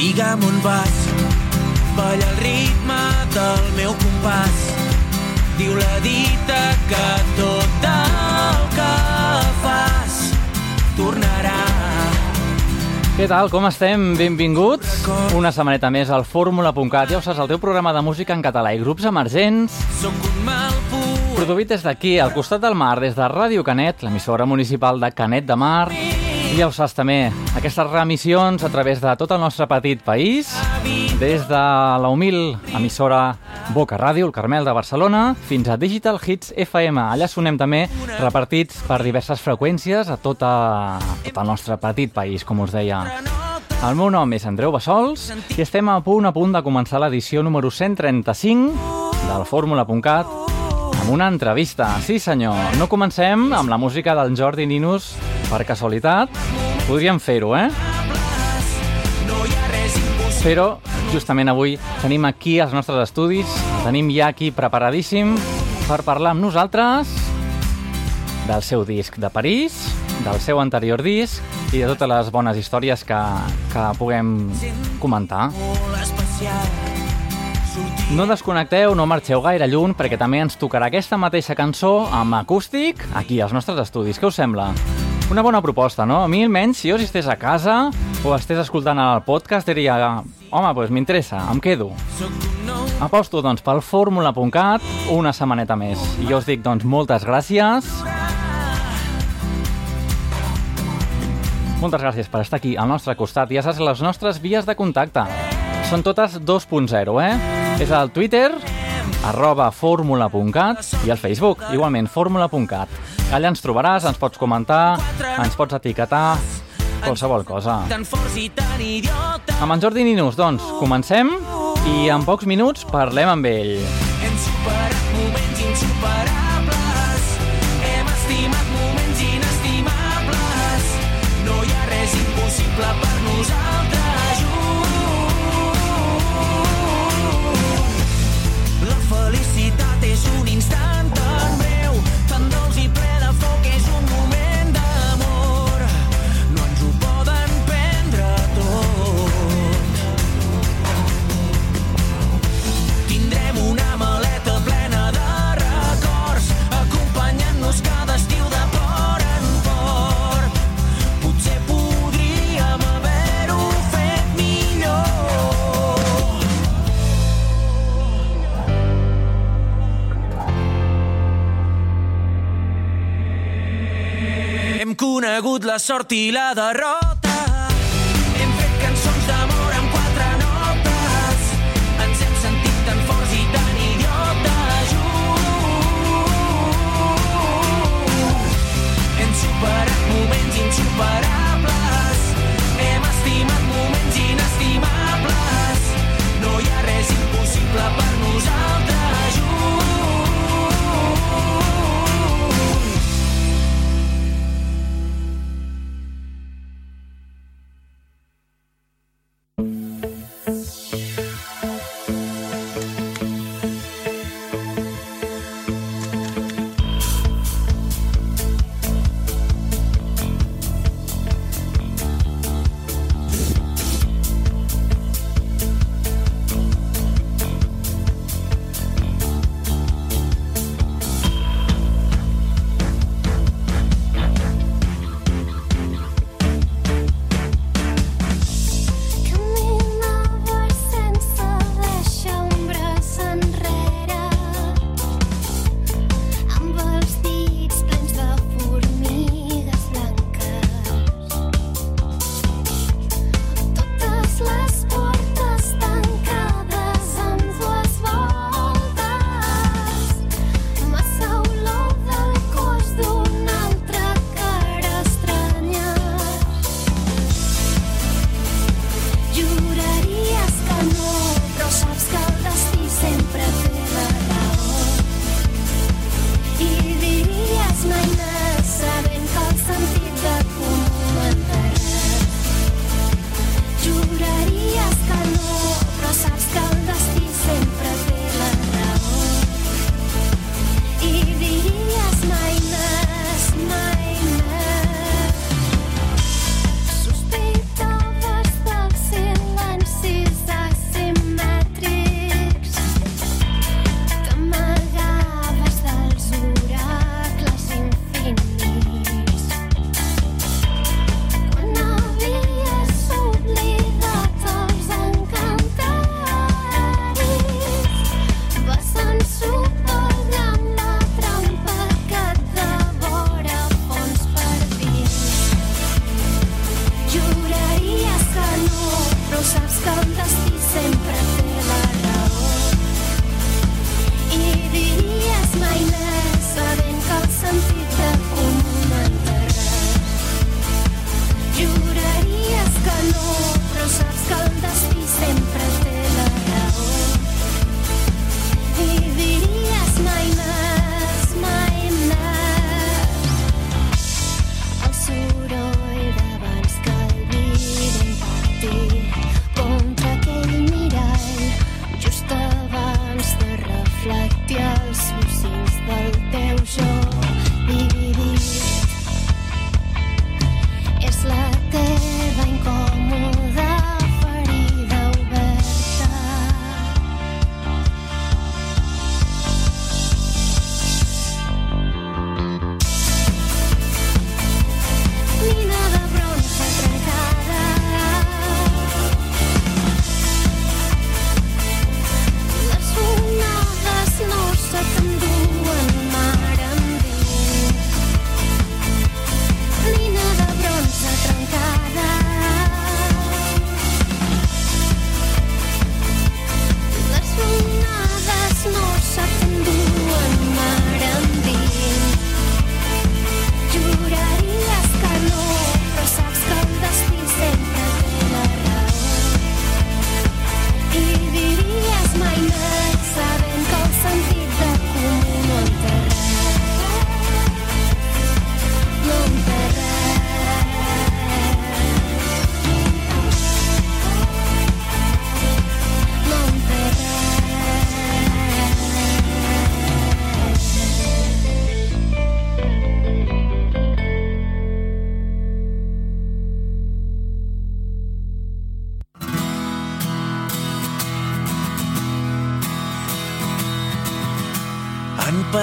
Digue'm on vas, balla el ritme del meu compàs. Diu la dita que tot el que fas tornarà. Què tal, com estem? Benvinguts una setmaneta més al fórmula.cat. Ja ho saps, el teu programa de música en català i grups emergents. Sóc un mal pur. Produït des d'aquí, al costat del mar, des de Ràdio Canet, l'emissora municipal de Canet de Mar. I ja ho saps també, aquestes remissions a través de tot el nostre petit país, des de la humil emissora Boca Ràdio, el Carmel de Barcelona, fins a Digital Hits FM. Allà sonem també repartits per diverses freqüències a tot, a, tot el nostre petit país, com us deia. El meu nom és Andreu Bassols i estem a punt a punt de començar l'edició número 135 del Fórmula.cat amb una entrevista. Sí, senyor. No comencem amb la música del Jordi Ninus per casualitat. Podríem fer-ho, eh? Però justament avui tenim aquí als nostres estudis, tenim ja aquí preparadíssim per parlar amb nosaltres del seu disc de París, del seu anterior disc i de totes les bones històries que, que puguem comentar. No desconnecteu, no marxeu gaire lluny, perquè també ens tocarà aquesta mateixa cançó amb acústic aquí als nostres estudis. Què us sembla? Una bona proposta, no? A mi almenys, si jo estés a casa o estés escoltant el podcast, diria home, doncs m'interessa, em quedo. Aposto, doncs, pel fórmula.cat una setmaneta més. I jo us dic, doncs, moltes gràcies. Moltes gràcies per estar aquí al nostre costat. Ja saps les nostres vies de contacte. Són totes 2.0, eh? És el Twitter, arroba fórmula.cat i el Facebook, igualment, fórmula.cat. Allà ens trobaràs, ens pots comentar, ens pots etiquetar, qualsevol cosa. tan forts i tan. Amb en Jordi Ninus, doncs, comencem i en pocs minuts parlem amb ell. Hem conegut la sort i la derrota. Hem fet d'amor quatre notes. Sentit tan tan.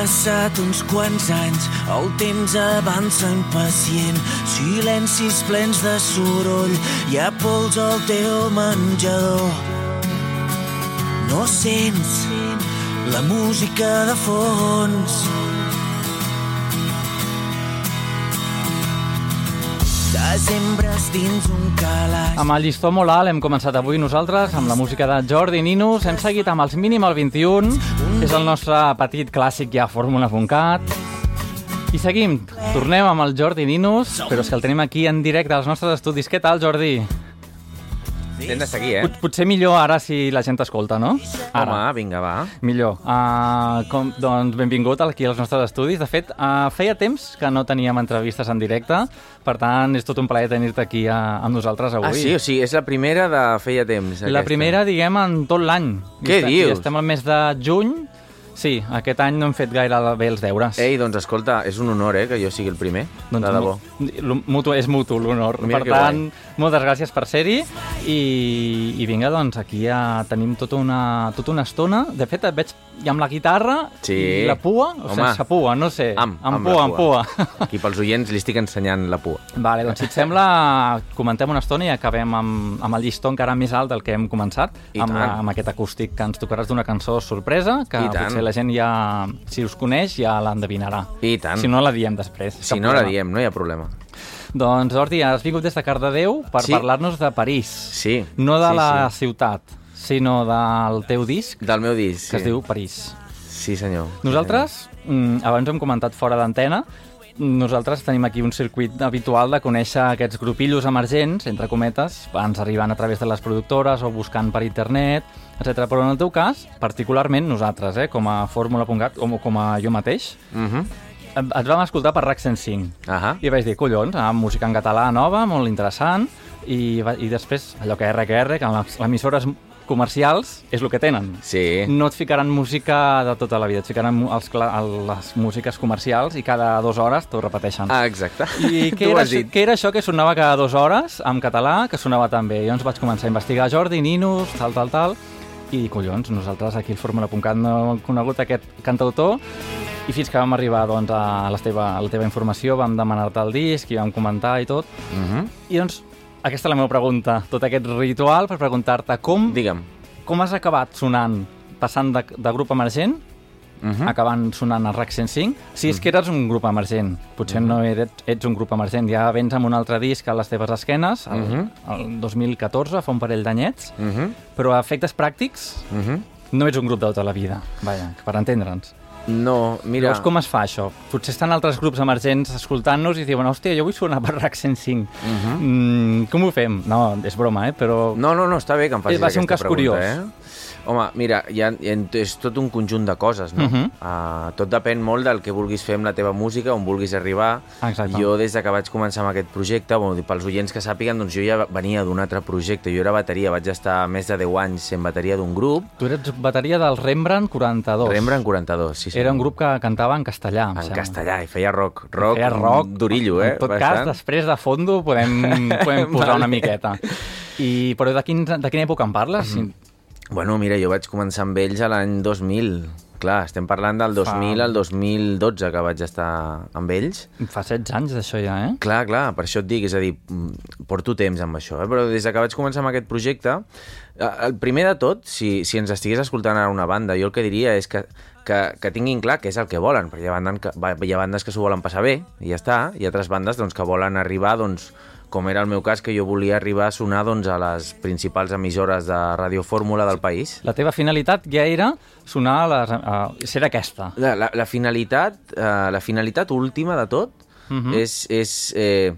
Passat uns quants anys, el temps avança impacient, silencis plens de soroll, hi ha pols al teu menjador. No sents la música de fons. Dins un. Amb el llistó molt alt hem començat avui nosaltres amb la música de Jordi Ninus. Hem seguit amb els Minimal 21, és el nostre petit clàssic ja fórmula.cat. I seguim, tornem amb el Jordi Ninus, però és que el tenim aquí en directe als nostres estudis. Què tal, Jordi? Hem de seguir, eh? Pot, potser millor ara si la gent t'escolta, no? Home, vinga, va. Millor. Uh, com, doncs benvingut aquí als nostres estudis. De fet, uh, feia temps que no teníem entrevistes en directe, per tant, és tot un plaer tenir-te aquí uh, amb nosaltres avui. Ah, sí? O sigui, és la primera de feia temps, La aquesta. primera, diguem, en tot l'any. Què dius? I estem al mes de juny. Sí, aquest any no hem fet gaire bé els deures. Ei, doncs escolta, és un honor, eh, que jo sigui el primer, doncs, de debò. mu- Mutu, és mutu l'honor. Per tant, moltes gràcies per ser-hi. I, I vinga, doncs aquí ja tenim tota una, tota una estona. De fet, et veig ja amb la guitarra Sí. i la pua, o Home. sense pua, no sé. Amb, amb, amb pua, la amb pua. Aquí pels oients li estic ensenyant la pua. Vale, doncs si et sembla, comentem una estona i acabem amb, amb el llistó encara més alt del que hem començat, I amb, tant. amb aquest acústic que ens tocaràs d'una cançó sorpresa, que potser la gent ja, si us coneix, ja l'endevinarà. I tant. Si no, la diem després. Si no la problema. diem, no hi ha problema. Doncs, Jordi, has vingut des de Cardedeu per Sí. parlar-nos de París. Sí. No de sí, la sí. ciutat, sinó del teu disc, Del meu disc, que sí. es diu París. Sí, senyor. Nosaltres, mm, abans hem comentat fora d'antena, nosaltres tenim aquí un circuit habitual de conèixer aquests grupillos emergents, entre cometes, ens arriben a través de les productores o buscant per internet, etc. Però en el teu cas, particularment nosaltres, eh, com a fórmula.cat, o com a jo mateix, Uh -huh. et et vam escoltar per RAC 105. Ahà. I vaig dir, collons, ah, música en català nova, molt interessant, i, va- i després, allò que RQR, que en les emissores comercials és el que tenen. Sí. No et ficaran música de tota la vida, et ficaran els, les músiques comercials i cada dues hores t'ho repeteixen. Ah, exacte. I què era, això, què era això que sonava cada dues hores en català, que sonava tan bé? Llavors vaig començar a investigar Jordi, Ninus, tal, tal, tal, i collons, nosaltres aquí al Fórmula.cat no hem conegut aquest cantautor i fins que vam arribar doncs, a, la teva, a la teva informació, vam demanar-te el disc i vam comentar i tot. Uh -huh. I doncs, aquesta és la meva pregunta, tot aquest ritual per preguntar-te com, Digue'm. com has acabat sonant, passant de, de grup emergent -huh. acabant sonant a RAC 105. Si és que eres un grup emergent, potser no ets, ets un grup emergent, ja vens amb un altre disc a les teves esquenes, el, Uh -huh. el 2014, fa un parell d'anyets, Uh -huh. però a efectes pràctics Uh -huh. no ets un grup de tota la vida, vaja, per entendre'ns. No, mira... Llavors, com es fa això? Potser estan altres grups emergents escoltant-nos i diuen, hòstia, jo vull sonar per RAC 105. Uh -huh. mm, com ho fem? No, és broma, eh? Però... No, no, no, està bé que em facis Va ser un aquesta cas pregunta, curiós. Eh? Home, mira, hi ha, hi ha, és tot un conjunt de coses, no? Mhm. uh, tot depèn molt del que vulguis fer amb la teva música, on vulguis arribar. Exacte. Jo, des de que vaig començar amb aquest projecte, bueno, pels oients que sàpiguen, doncs jo ja venia d'un altre projecte. Jo era bateria, vaig estar més de 10 anys sent bateria d'un grup, Tu eres bateria del Rembrandt 42. Rembrandt 42, sí, sí. Era un grup que cantava en castellà, em En sembla. castellà, i feia rock. Rock, Feia rock. Durillo, eh? En tot bastant. cas, després de fondo podem, podem posar Vale. una miqueta. I, però de, quin, de quina època en parles? Mm. Bueno, mira, jo vaig començar amb ells a l'any 2000. Clar, estem parlant del 2000 Fa- al 2012 que vaig estar amb ells. Fa 16 anys d'això ja, eh? Clar, clar, per això et dic, és a dir, porto temps amb això, eh? però des de que vaig començar amb aquest projecte, eh, el primer de tot, si, si ens estigués escoltant ara una banda, jo el que diria és que, que, que tinguin clar què és el que volen, perquè hi ha, bandes que, hi ha bandes que s'ho volen passar bé, i ja està, i altres bandes doncs, que volen arribar, doncs, com era el meu cas, que jo volia arribar a sonar doncs, a les principals emissores de Radio Fórmula del país. La teva finalitat ja era sonar a les... A, ser aquesta. La, la, la finalitat, eh, la finalitat última de tot Mhm. és, és eh,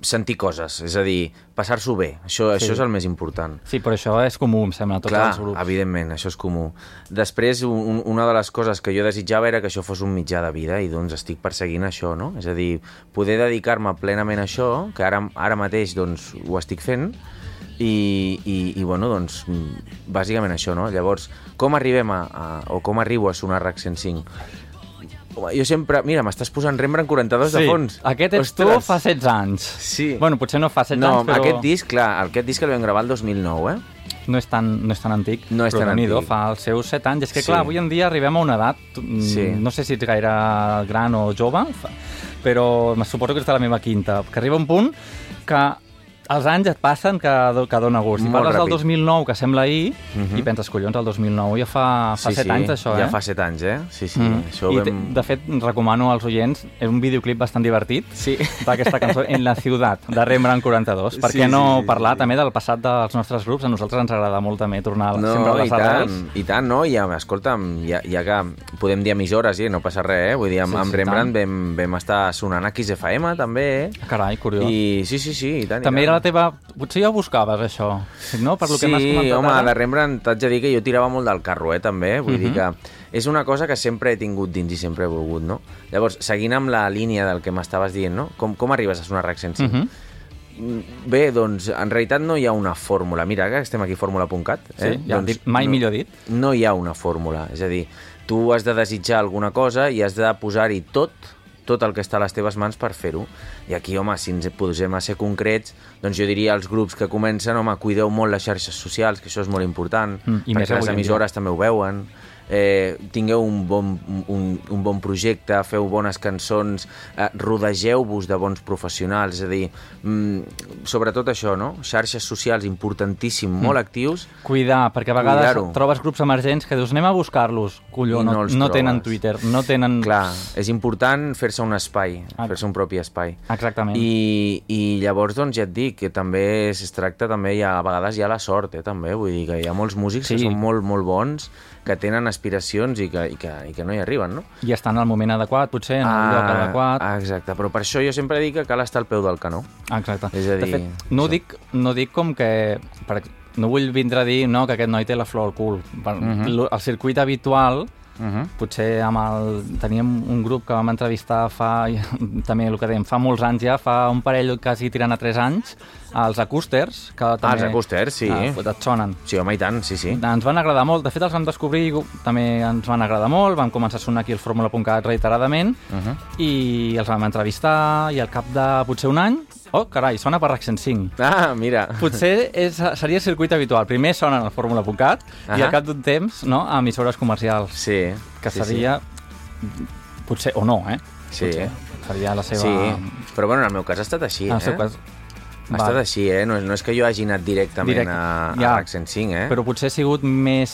sentir coses, és a dir, passar-s'ho bé. Això, Sí. això és el més important. Sí, però això és comú, em sembla, a tots Clar, els grups. evidentment, això és comú. Després, un, una de les coses que jo desitjava era que això fos un mitjà de vida i doncs estic perseguint això, no? És a dir, poder dedicar-me plenament a això, que ara, ara mateix doncs, ho estic fent, i, i, i bueno, doncs, mm, bàsicament això, no? Llavors, com arribem a, a o com arribo a sonar RAC 105? Home, jo sempre... Mira, m'estàs posant Rembrandt 42 de fons. aquest ets tu Ostres! fa 16 anys. Sí. Bueno, potser no fa 16 no, anys, però aquest disc, clar, aquest disc el vam gravar el 2009, eh? no, és tan, no és tan antic. No és però tan antic. fa els seus 7 anys. És que, Sí. clar, avui en dia arribem a una edat, mm, Sí. no sé si ets gaire gran o jove, però me suposo que ets de la meva quinta, que arriba un punt que els anys et passen que, que dona gust. I Molt parles del ràpid. 2009, que sembla ahir, Mhm. i penses, collons, el 2009 ja fa, fa 7 anys, això, ja eh? fa 7 anys, eh? Sí, sí, Mm. això I, vam... de fet, recomano als oients, és un videoclip bastant divertit Sí. d'aquesta cançó En la ciutat, de Rembrandt 42. Per Sí, què no sí, sí, parlar sí. també del passat dels nostres grups? A nosaltres ens agrada molt també tornar No, sempre a i les tant, arrels. i tant, no? I, escolta'm, ja, ja que podem dir emissores, eh? no passa res, eh? Vull dir, amb, Sí, amb sí, Rembrandt tant. vam, vam estar sonant a XFM, també, eh? Carai, curiós. I sí, sí, sí, i tant, També i era tant. La teva... Potser ja ho buscaves, això, no? Per lo que m'has sí, comentat home, ara. de Rembrandt t'haig de dir que jo tirava molt del carro, eh, també. Vull dir Mhm. que és una cosa que sempre he tingut dins i sempre he volgut, no? Llavors, seguint amb la línia del que m'estaves dient, no? Com, com arribes a sonar RAC 105? Mhm. Mm, Bé, doncs, en realitat no hi ha una fórmula. Mira, que estem aquí fórmula.cat. Sí, Eh? ja, doncs, dit, mai no, millor dit. No hi ha una fórmula. És a dir, tu has de desitjar alguna cosa i has de posar-hi tot tot el que està a les teves mans per fer-ho. I aquí, home, si ens posem a ser concrets, doncs jo diria als grups que comencen, home, cuideu molt les xarxes socials, que això és molt important, Mm, i perquè les dia. emissores també ho veuen. Eh, tingueu un bon, un, un bon projecte, feu bones cançons, eh, rodegeu-vos de bons professionals, és a dir, mm, sobretot això, no? Xarxes socials importantíssim, Mm. molt actius, Cuidar, perquè a vegades trobes grups emergents que dius anem a buscar-los. Colló, I no, no no, tenen. Twitter, no tenen... Clar, és important fer-se un espai, Ah. fer-se un propi espai. Exactament. I, I llavors, doncs, ja et dic que també es tracta, també hi ha, a vegades hi ha la sort, eh, també, vull dir que hi ha molts músics Sí. que són molt, molt bons, que tenen aspiracions i que, i que, i que no hi arriben, no? I estan al moment adequat, potser, en el lloc adequat. ah, exacte, però per això jo sempre dic que cal estar al peu del canó. Exacte. És a de dir, fet, no això. dic, no dic com que... Per, no vull vindre a dir no, que aquest noi té la flor al cul. Per, Mhm. lo- El circuit habitual, Uh -huh. potser amb el... Teníem un grup que vam entrevistar fa... també el que dèiem, fa molts anys ja, fa un parell quasi tirant a 3 anys, els acústers, que també... Ah, els acústers, sí. Ah, et sonen. Sí, home, i tant, sí, sí. Ens van agradar molt, de fet els vam descobrir, també ens van agradar molt, vam començar a sonar aquí al Fórmula.cat reiteradament Uh -huh. i els vam entrevistar i al cap de potser un any, oh, carai, sona per RAC 105. Ah, mira. Potser és, seria el circuit habitual. Primer sonen al Fórmula.cat i Ahà. al cap d'un temps no, a emissores comercials, Sí. que sí, seria... Potser, o no, eh? Sí. Potser seria la seva... Sí, però bueno, en el meu cas ha estat així, En el eh? seu cas... Ha estat així, eh? No, és- no és que jo hagi anat directament Direct- a, a ja, RAC 105, eh? Però potser ha sigut més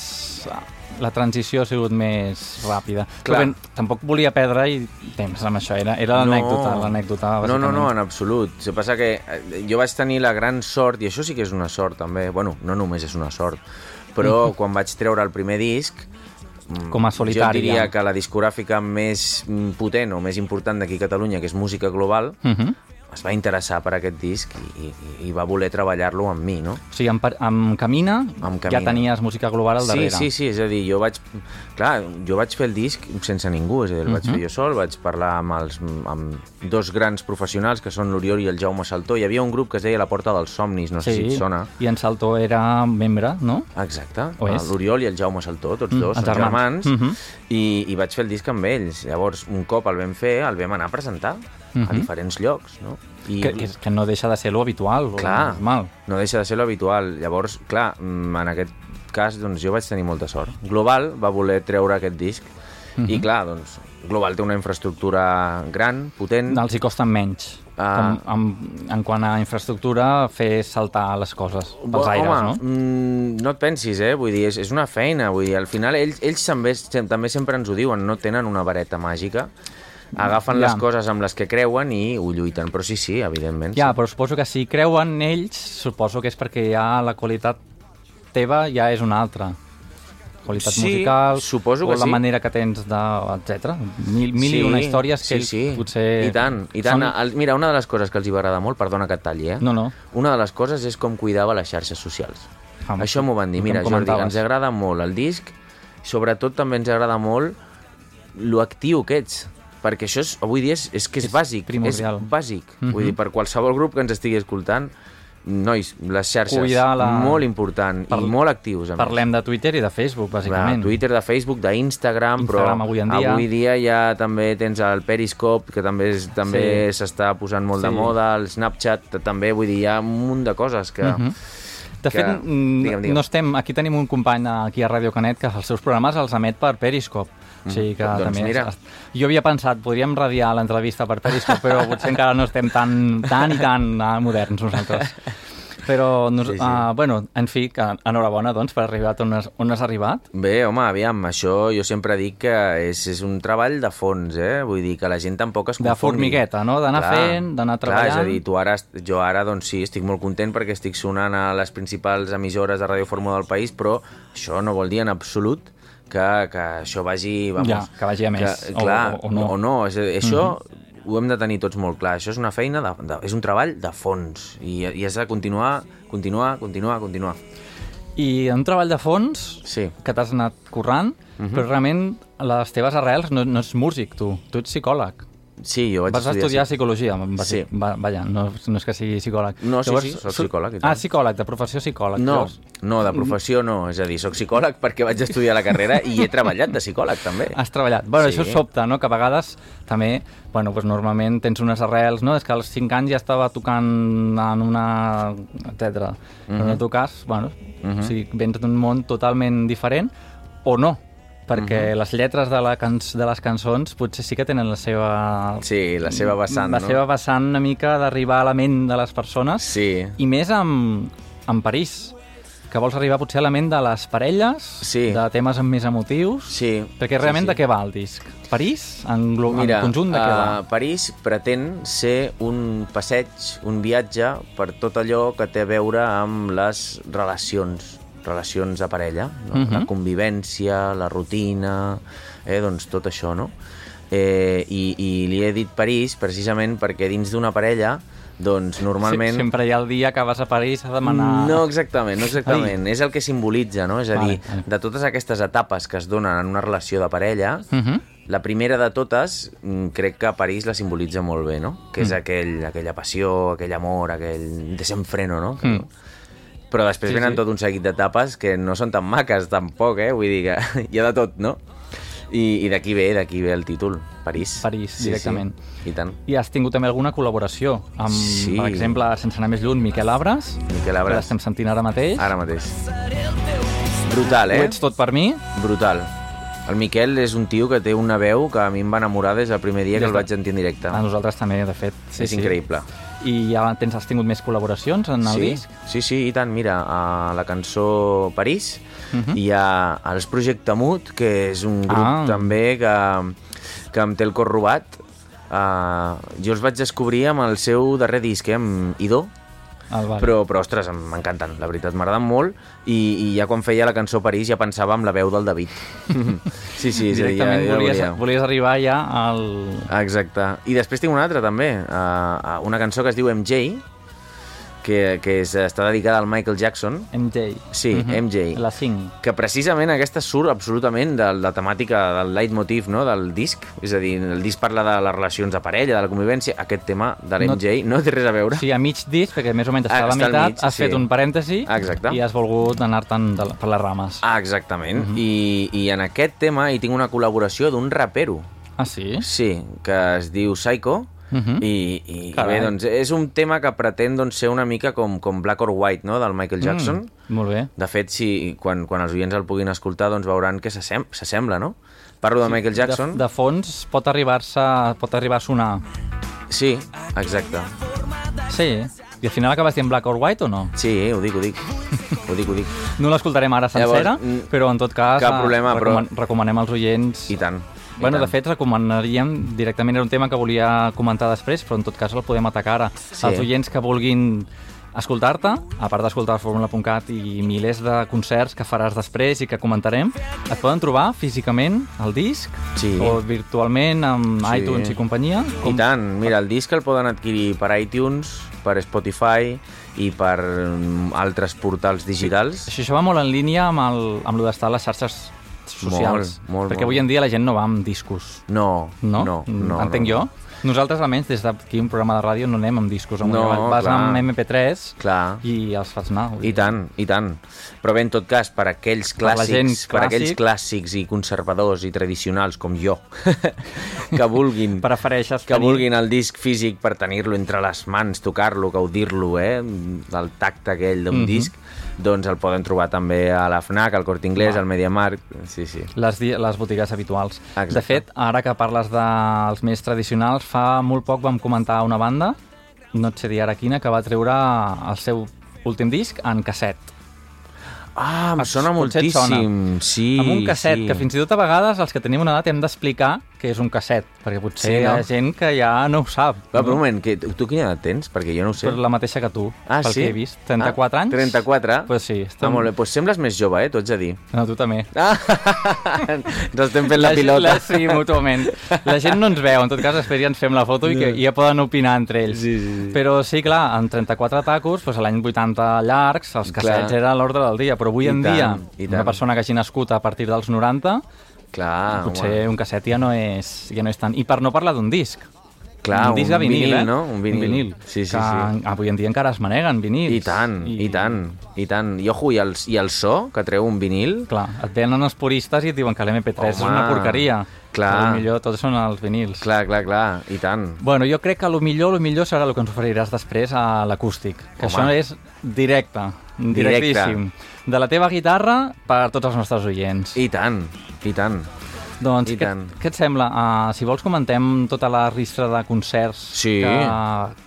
la transició ha sigut més ràpida. Clar. Però bé, tampoc volia perdre i temps amb això, era, era l'anècdota, l'anècdota, No, no, no, en absolut. El que passa que eh, jo vaig tenir la gran sort, i això sí que és una sort també, bueno, no només és una sort, però quan vaig treure el primer disc, mm, Com a solitari, jo diria que la discogràfica més mm, potent o més important d'aquí a Catalunya, que és Música Global, Uh -huh. Es va interessar per aquest disc i, i, i va voler treballar-lo amb mi, no? O sigui, amb, amb Camina, Amb ja Camina. tenies música global al darrere. Sí, sí, sí, és a dir, jo vaig... Clar, jo vaig fer el disc sense ningú, és a dir, el vaig Mhm. fer jo sol, vaig parlar amb, els, amb dos grans professionals, que són l'Oriol i el Jaume Saltó. Hi havia un grup que es deia La Porta dels Somnis, no sé si et sona. I en Salto era membre, no? Exacte, és? l'Oriol i el Jaume Saltó, tots Mm, dos, els són germans. germans, Mhm. i, i vaig fer el disc amb ells. Llavors, un cop el vam fer, el vam anar a presentar a Mhm. diferents llocs, no? I Que, que, que no deixa de ser lo habitual, lo Clar. normal. no deixa de ser l'habitual. Llavors, clar, mm, en aquest cas, doncs, jo vaig tenir molta sort. Global va voler treure aquest disc Mhm. i, clar, doncs, Global té una infraestructura gran, potent... Els hi costen menys. Ah. Com, amb, en quant a infraestructura, fer saltar les coses pels aires, Home, no? mm, no et pensis, eh? Vull dir, és, és una feina. Vull dir, al final ells, ells també, també sempre ens ho diuen, no tenen una vareta màgica. Agafen Ja. les coses amb les que creuen i ho lluiten. Però sí, sí, evidentment. Ja, sí. però suposo que si creuen ells, suposo que és perquè ja la qualitat teva ja és una altra. Qualitat Sí, musical, suposo o que la sí. manera que tens de... etc. Mil, mil i una històries que sí, sí. potser... I tant, i tant. Són... El, mira, una de les coses que els hi va agradar molt, perdona que et talli, eh? No, no. Una de les coses és com cuidava les xarxes socials. Ah, Això m'ho van dir. Mira, Jordi, ens agrada molt el disc, sobretot també ens agrada molt lo actiu que ets, perquè això és, avui dia és, és que és, És bàsic, primordial. és bàsic. Mhm. Vull dir, per qualsevol grup que ens estigui escoltant, nois, les xarxes, Cuidar la- molt important Par- i molt actius, a més. Parlem de Twitter i de Facebook, De bàsicament. Twitter, de Facebook, d'Instagram, però avui en dia. avui dia ja també tens el Periscope, que també és- també s'està posant molt de Sí. moda, el Snapchat també, vull dir, hi ha un munt de coses que... Mhm. De que- fet, mm, digue'm, digue'm. no estem... Aquí tenim un company aquí a Radio Canet que els seus programes els emet per Periscope. O sigui que doncs també... mira. és- Jo havia pensat, podríem radiar l'entrevista per Periscope, però potser encara no estem tan, tan i tan uh, moderns nosaltres. Però, nos, Sí, sí. Uh, bueno, en fi, que enhorabona, doncs, per arribar on has, on has arribat. Bé, home, aviam, això jo sempre dic que és, és un treball de fons, eh? Vull dir que la gent tampoc es De confongui. formigueta, no? D'anar fent, d'anar Clar, és a treballant. dir, tu ara, jo ara, doncs sí, estic molt content perquè estic sonant a les principals emissores de Ràdio Fórmula del país, però això no vol dir en absolut que, que això vagi... Vamos, Ja, que vagi a més, Que, o- clar, o- o no. O no. És, a dir, això ho hem de tenir tots molt clar. Això és una feina, de, de, és un treball de fons i, i has de continuar, continuar, continuar, continuar. I un treball de fons Sí. que t'has anat currant, Mhm. però realment les teves arrels no, no ets músic, tu. Tu ets psicòleg. Sí, jo vaig Vas estudiar sí. psicologia, va, Sí. va, vaja, no, no és que sigui psicòleg. No, sí, sí, soc psicòleg. Ah, psicòleg, de professió psicòleg. No, llavors. no, de professió no. És a dir, sóc psicòleg perquè vaig estudiar la carrera i he treballat de psicòleg, també. Has treballat. Bueno, Sí. això sobta, no?, que a vegades també, bueno, doncs normalment tens unes arrels, no?, és que als 5 anys ja estava tocant en una... etc. Però en el teu cas, bueno, Mhm. o sigui, vens d'un món totalment diferent, o no, perquè Mhm. les lletres de, la can de les cançons potser sí que tenen la seva... Sí, la seva vessant, la no? seva vessant una mica d'arribar a la ment de les persones Sí, i més amb, amb París que vols arribar potser a la ment de les parelles Sí. de temes amb més emotius sí. perquè realment sí, de què va el disc? París? En, glo- Mira, en conjunt de què va? uh, París pretén ser un passeig, un viatge per tot allò que té a veure amb les relacions, relacions de parella, no? Mhm. la convivència, la rutina, eh, doncs tot això, no? Eh, i, I li he dit París precisament perquè dins d'una parella doncs normalment... Sí, sempre hi ha el dia que vas a París a demanar... No exactament, no exactament. És el que simbolitza, no? És a Vale, dir, vale. de totes aquestes etapes que es donen en una relació de parella, Mhm. la primera de totes mm, crec que París la simbolitza molt bé, no? Que és Mm. aquell, aquella passió, aquell amor, aquell desenfreno, no? Que- Mm. Però després Sí, venen sí. tot un seguit d'etapes que no són tan maques, tampoc, eh? Vull dir que hi ha de tot, no? I, i d'aquí ve, d'aquí ve el títol, París. París, directament. Sí. I tant. I has tingut també alguna col·laboració amb, Sí. per exemple, sense anar més lluny, Miquel Abres, Miquel que Abres, l'estem sentint ara mateix. ara mateix. Brutal, Ho eh? ets tot per mi. Brutal. El Miquel és un tio que té una veu que a mi em va enamorar des del primer dia que Des el de- vaig sentir en directe. A nosaltres també, de fet. Sí, és sí. increïble. I ja tens, has tingut més col·laboracions en el sí, disc? Sí, sí, i tant. Mira, a la cançó París uh Mhm. -huh. hi ha els Projecte Mut, que és un grup Ah. també que, que em té el cor robat. Uh, jo els vaig descobrir amb el seu darrer disc, eh, amb Idó, El bar. però, però ostres, m'encanten, la veritat, m'agraden molt, i, i ja quan feia la cançó París ja pensava en la veu del David. sí, sí, és a dir, ja, ja volies, volia. volies arribar ja al... Exacte. I després tinc una altra també, uh, una cançó que es diu MJ, que, que és, està dedicada al Michael Jackson. MJ. Sí, MJ. La 5. Que precisament aquesta surt absolutament de la temàtica del leitmotiv no? del disc. És a dir, el disc parla de les relacions de parella, de la convivència. Aquest tema de l'MJ no, no té res a veure. Sí, a mig disc, perquè més o menys està Ah, a la al meitat, mig, has sí. fet un parèntesi Exacte. i has volgut anar-te'n de la- per les rames. Ah, exactament. I, I en aquest tema hi tinc una col·laboració d'un rapero. Ah, sí? Sí, que es diu Psycho. Mhm. I, i Carai. bé, doncs, és un tema que pretén doncs, ser una mica com, com Black or White, no?, del Michael Jackson. Mm, molt bé. De fet, si, quan, quan els oients el puguin escoltar, doncs veuran que s'assem- s'assembla, no? Parlo de Michael Jackson. De, de fons pot arribar-se pot arribar a sonar. Sí, exacte. Sí. I al final acabes dient Black or White o no? Sí, ho dic, ho dic. ho dic, ho dic. No l'escoltarem ara sencera, Llavors, mm, però en tot cas cap eh, problema, però- recoman recomanem als oients... I tant. Bueno, de fet, recomanaríem, directament era un tema que volia comentar després, però en tot cas el podem atacar ara. Sí. Els oients que vulguin escoltar-te, a part d'escoltar Fórmula.cat i milers de concerts que faràs després i que comentarem, et poden trobar físicament al disc Sí. o virtualment amb Sí. iTunes i companyia. I tant, mira, el disc el poden adquirir per iTunes, per Spotify i per mm, altres portals digitals. Això, això va molt en línia amb, el, amb lo d'estar a les xarxes socials. Molt, molt, perquè molt. avui en dia la gent no va amb discos. No, No? no, no. Entenc no. jo. Nosaltres, almenys, des d'aquí un programa de ràdio no anem amb discos. Amb No, vas clar. amb MP3 Clar. i els fas anar. I tant, i tant. Però bé, en tot cas, per aquells Per clàssics, gent per aquells clàssic. clàssics i conservadors i tradicionals com jo, que vulguin Prefereixes que tenir- vulguin el disc físic per tenir-lo entre les mans, tocar-lo, gaudir-lo, eh? el tacte aquell d'un Mhm. disc, doncs el poden trobar també a la FNAC, al Corte Inglés, al MediaMarkt, sí, sí. les, les botigues habituals. Exacte. De fet, ara que parles dels més tradicionals, fa molt poc vam comentar una banda, no et sé dir ara quina, que va treure el seu últim disc en casset. Ah, em sona moltíssim, sí. amb un casset, sí. que fins i tot a vegades els que tenim una edat hem d'explicar que és un casset, perquè potser Sí, hi ha no? gent que ja no ho sap. Va, no? però un moment, que, tu quina edat tens? Perquè jo no ho sé. Per la mateixa que tu, Ah, pel sí? que he vist. 34 ah, anys? 34? Pues sí. Ah, molt bé. Pues sembles més jove, eh? T'ho haig de dir. No, tu també. Ah, ens estem fent la, gent- pilota. La, sí, mútuament. La gent no ens veu, en tot cas després ja ens fem la foto i, que, i ja poden opinar entre ells. Sí, sí, sí. Però sí, clar, en 34 tacos, a l'any 80 llargs, els cassets Clar. era l'ordre del dia, però avui I en tant, dia, una tant. persona que hagi nascut a partir dels 90, Clar, potser un casset ja no, és, ja no és tant. I per no parlar d'un disc. Clar, un disc de un vinil, vinil, eh? no? Un vinil. Sí, sí, que sí. avui en dia encara es maneguen vinils. I tant, i, tant, i tant. I ojo, i el, i el so que treu un vinil... Clar, et venen els puristes i et diuen que l'MP3 és una porqueria. clar. Però millor tots són els vinils. Clar, clar, clar, i tant. Bueno, jo crec que el millor, el millor serà el que ens oferiràs després a l'acústic. Que Home. això és directe, directíssim. De la teva guitarra per tots els nostres oients. I tant, i tant. Doncs, i què, tant. què et sembla? Uh, si vols comentem tota la ristra de concerts Sí. que,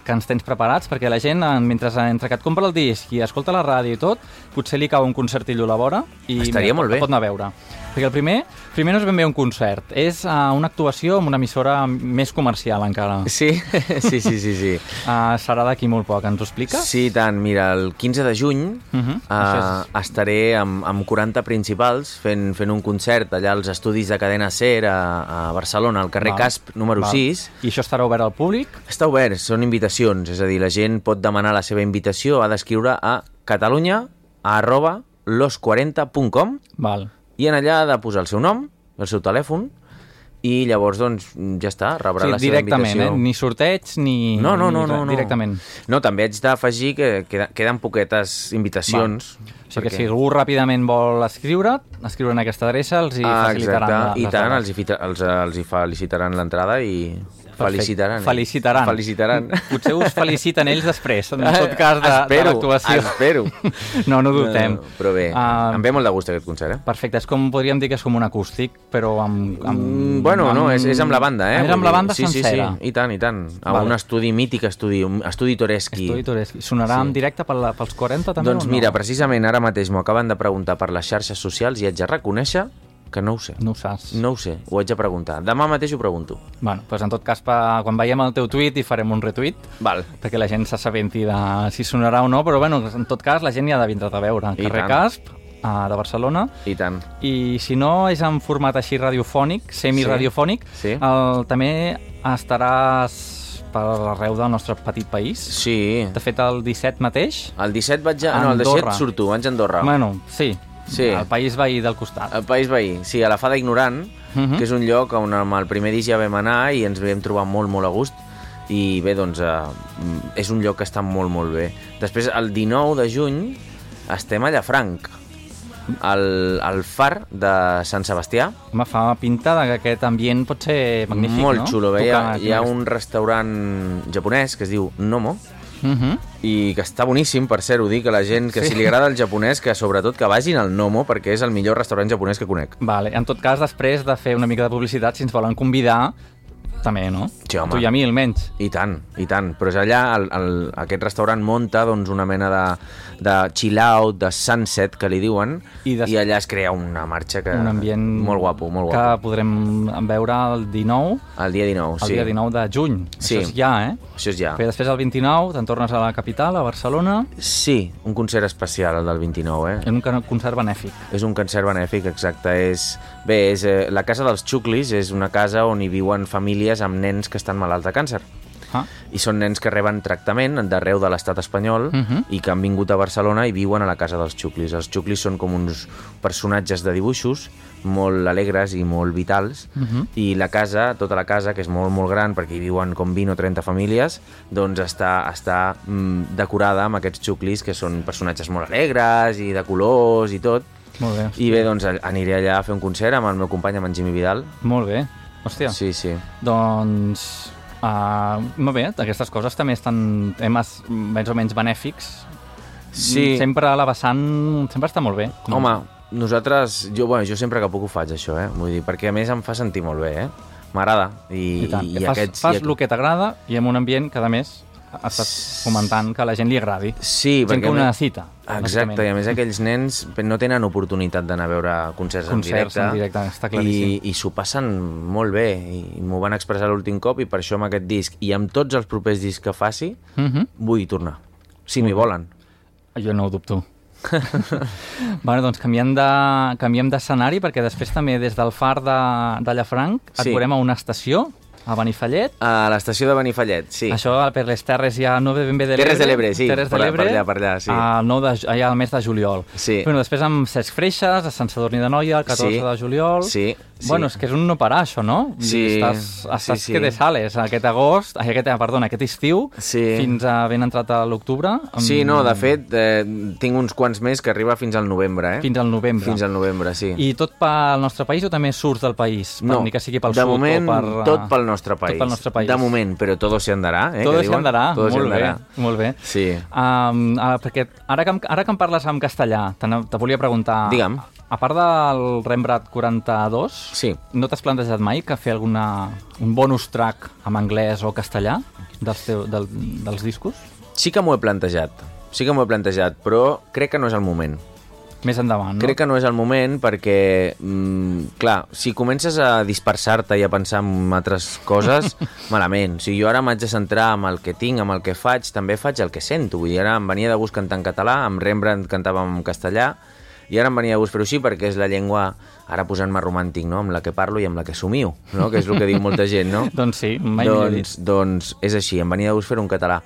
que ens tens preparats, perquè la gent, mentre, entre que et compra el disc i escolta la ràdio i tot, potser li cau un concertillo a la vora i Estaria molt bé. pot anar a veure. Perquè el primer, primer no és ben bé un concert, és uh, una actuació amb una emissora més comercial encara. Sí, sí, sí, sí. sí. Uh, serà d'aquí molt poc, ens ho expliques? Sí, tant. Mira, el 15 de juny uh Mhm, això estaré amb, amb 40 principals fent, fent un concert allà als estudis de Cadena Ser a, a Barcelona, al carrer Val, Casp número val. 6. I això estarà obert al públic? Està obert, són invitacions, és a dir, la gent pot demanar la seva invitació, ha d'escriure a catalunya arroba los40.com Val. I en allà ha de posar el seu nom, el seu telèfon i llavors, doncs, ja està, rebrà Sí, la seva directament, invitació. eh? Ni sorteig, ni... No, no, no, no, no. Directament. No, també haig d'afegir que queda, queden poquetes invitacions. O sigui que Perquè- si algú ràpidament vol escriure, escriure en aquesta adreça, els hi Ah, facilitaran exacte. la- I tant, els hi, els, els hi felicitaran l'entrada i. felicitaran. eh? Felicitaran. Felicitaran. Potser us feliciten ells després, en tot cas, de, espero, de l'actuació. Espero. No, no dubtem. No, però bé, Ah, em ve molt de gust aquest concert, eh? Perfecte, és com, podríem dir que és com un acústic, però amb... amb Mm, bueno, no, és, és amb la banda, eh? És amb la banda sí, sencera. Sí, sí, i tant, i tant. A Vale. un estudi mític, estudi, un estudi toreschi. Estudi Toreschi. Sonarà Sí. en directe pel, pels 40 també Doncs o no? mira, precisament ara mateix m'ho acaben de preguntar per les xarxes socials i haig de reconèixer que no ho sé. No ho saps. No ho sé, ho haig de preguntar. Demà mateix ho pregunto. Bueno, doncs en tot cas, pa, quan veiem el teu tuit hi farem un retuit Val. perquè la gent s'assabenti de si sonarà o no, però bueno, en tot cas la gent hi ha de vindre a veure. Al I carrer tant. Casp, a, de Barcelona, I tant. i si no és en format així radiofònic, semi-radiofònic, Sí. el, també estaràs per arreu del nostre petit país. Sí. De fet, el 17 mateix... El 17 vaig a... No, el 17 Andorra. surto, vaig a Andorra. Bueno, sí, Sí. el país veí del costat. El País Veí, sí, a la Fada Ignorant, Mhm. que és un lloc on amb el primer disc ja vam anar i ens vam trobar molt, molt a gust. I bé, doncs, eh, és un lloc que està molt, molt bé. Després, el 19 de juny, estem a Llafranc, al, al far de Sant Sebastià. Home, fa pinta que aquest ambient pot ser magnífic, molt no? xulo. Tu Bé, hi ha, hi ha un restaurant japonès que es diu Nomo, Mhm. i que està boníssim, per cert, ho dic a la gent que Sí. si li agrada el japonès, que sobretot que vagin al Nomo, perquè és el millor restaurant japonès que conec. Vale. En tot cas, després de fer una mica de publicitat, si ens volen convidar, també, no? Sí, home. Tu i a mi, almenys. I tant, i tant. Però és allà, el, el, aquest restaurant munta doncs, una mena de, de chill-out, de sunset, que li diuen, I des- I allà es crea una marxa que... un ambient Molt guapo, molt que guapo. podrem veure el 19, El dia 19, el sí. dia 19 de juny. Sí. Això és ja, eh? Això és ja. Perquè després el 29 te'n tornes a la capital, a Barcelona, Sí, un concert especial, el del 29, eh? en un concert benèfic. És un concert benèfic, exacte. És... Bé, és, eh, la casa dels xuclis és una casa on hi viuen famílies amb nens que estan malalts de càncer. Ah, I són nens que reben tractament d'arreu de l'estat espanyol Mhm. i que han vingut a Barcelona i viuen a la casa dels xuclis. Els xuclis són com uns personatges de dibuixos molt alegres i molt vitals Mhm. i la casa, tota la casa, que és molt, molt gran perquè hi viuen com 20 o 30 famílies, doncs està, està mm, decorada amb aquests xuclis que són personatges molt alegres i de colors i tot. Molt bé. I bé, doncs aniré allà a fer un concert amb el meu company, amb en Jimmy Vidal. Molt bé. Hòstia. Sí, sí. Doncs... Uh, molt bé, aquestes coses també estan temes més o menys benèfics. Sí. Sempre a la vessant sempre està molt bé. Home, nosaltres... Jo, bueno, jo sempre que puc ho faig, això, eh? Vull dir, perquè a més em fa sentir molt bé, eh? M'agrada. I, I tant, i, que fas, aquests, fas i, el que t'agrada i en un ambient que, a més, estàs fomentant que la gent li agradi. Sí, gent perquè... que ho necessita. Exacte, i a més aquells nens no tenen oportunitat d'anar a veure concerts, Concerts en en directe, directe, està claríssim. i, i s'ho passen molt bé i m'ho van expressar l'últim cop i per això amb aquest disc i amb tots els propers discs que faci Mm -hmm. vull tornar, si m'hi volen Jo no ho dubto. bueno, doncs canviem de- canviem d'escenari perquè després també des del far de, de Llafranc et Sí. veurem a una estació, a Benifallet. a l'estació de Benifallet, sí Això per les Terres ja no ve ben bé de l'Ebre. Terres de l'Ebre, sí, Terres de per- per l'Ebre. allà, per allà, sí. 9 de, allà al mes de juliol. Sí. Bueno, després amb Cesc Freixas, a Sant Sadurní de Noia, el 14 Sí. de juliol. Sí, sí. Bueno, és que és un no parar, això, no? Sí, Estàs, estàs sí, sí. que te sales aquest agost, ai, aquest, perdona, aquest estiu, Sí. fins a ben entrat a l'octubre. Sí, amb- no, de fet, eh, tinc uns quants més que arriba fins al novembre, eh? Fins al novembre. Fins al novembre, sí. I tot pel nostre país o també surts del país? Per, no, ni que sigui pel de sud moment, o per... tot pel nostre país. Tot pel nostre país. De moment, però todo se andarà, eh? Todo se andarà, Todo se molt bé, andarà. molt bé. Sí. Um, uh, perquè ara que, ara que em parles en castellà, te, te volia preguntar... Digue'm. A part del Rembrandt 42, Sí. no t'has plantejat mai que fer alguna, un bonus track en anglès o castellà dels, teu, del, dels discos? Sí que m'ho he plantejat, sí que m'ho he plantejat, però crec que no és el moment. Més endavant, no? Crec que no és el moment perquè, mm, clar, si comences a dispersar-te i a pensar en altres coses, malament. O sigui, jo ara m'haig de centrar en el que tinc, amb el que faig, també faig el que sento. Vull dir, ara em venia de gust cantar en català, amb Rembrandt cantava en castellà, i ara em venia de gust fer-ho així perquè és la llengua, ara posant-me romàntic, no?, amb la que parlo i amb la que somio, no?, que és el que diu molta gent, no? Doncs sí, mai millor dit. doncs, doncs és així, em venia de gust fer en català.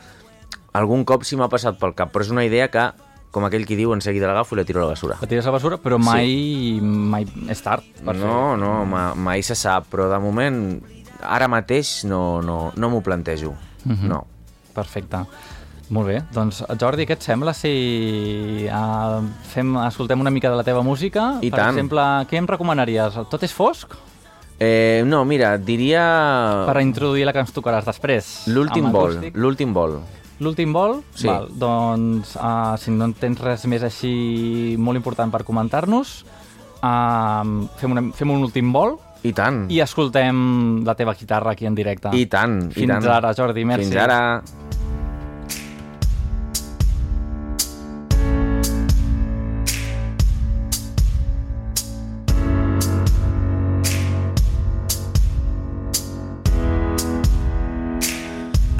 Algun cop sí m'ha passat pel cap, però és una idea que, com aquell qui diu, en seguida l'agafo i la tiro a la basura. La tires a la basura, però mai, mai és tard. Per No, no, ma, mai se sap, però de moment, ara mateix no, no, no m'ho plantejo. Mhm. No. Perfecte. Molt bé, doncs Jordi, què et sembla si uh, fem, escoltem una mica de la teva música? I per tant. exemple, què em recomanaries? Tot és fosc? Eh, no, mira, diria... Per introduir la que ens tocaràs després. L'últim vol, l'últim vol. L'últim vol? Sí. Val, doncs, uh, si no en tens res més així molt important per comentar-nos, uh, fem, una, fem un últim vol I tant. i escoltem la teva guitarra aquí en directe. I tant, i Fins tant. ara, Jordi, merci. Fins ara.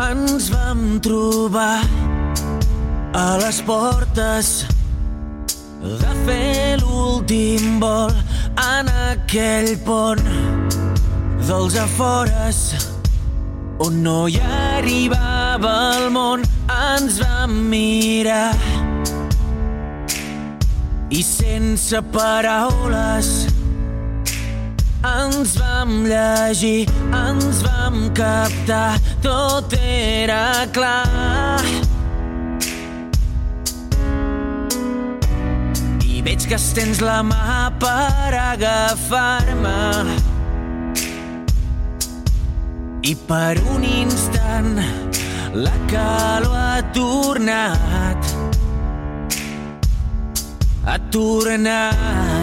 Ens vam trobar a les portes de fer l'últim vol en aquell pont dels afores on no hi arribava el món. Ens vam mirar i sense paraules ens vam llegir, ens vam captar, tot era clar. I veig que estens la mà per agafar-me. I per un instant la calor ha tornat. Ha tornat.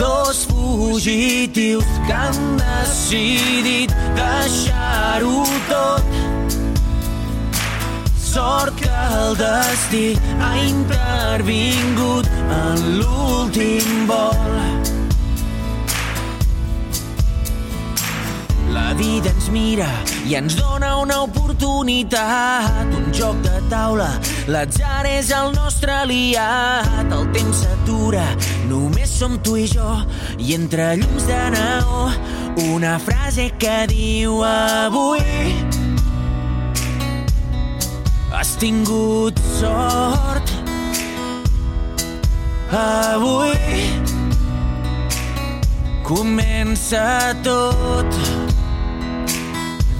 Dos fugitius que han decidit deixar-ho tot. Sort que el destí ha intervingut en l'últim vol. La vida ens mira i ens dona una oportunitat, un joc de taula. L'atzar és el nostre aliat, el temps s'atura, només som tu i jo, i entre llums de neó, una frase que diu avui has tingut sort. Avui comença tot.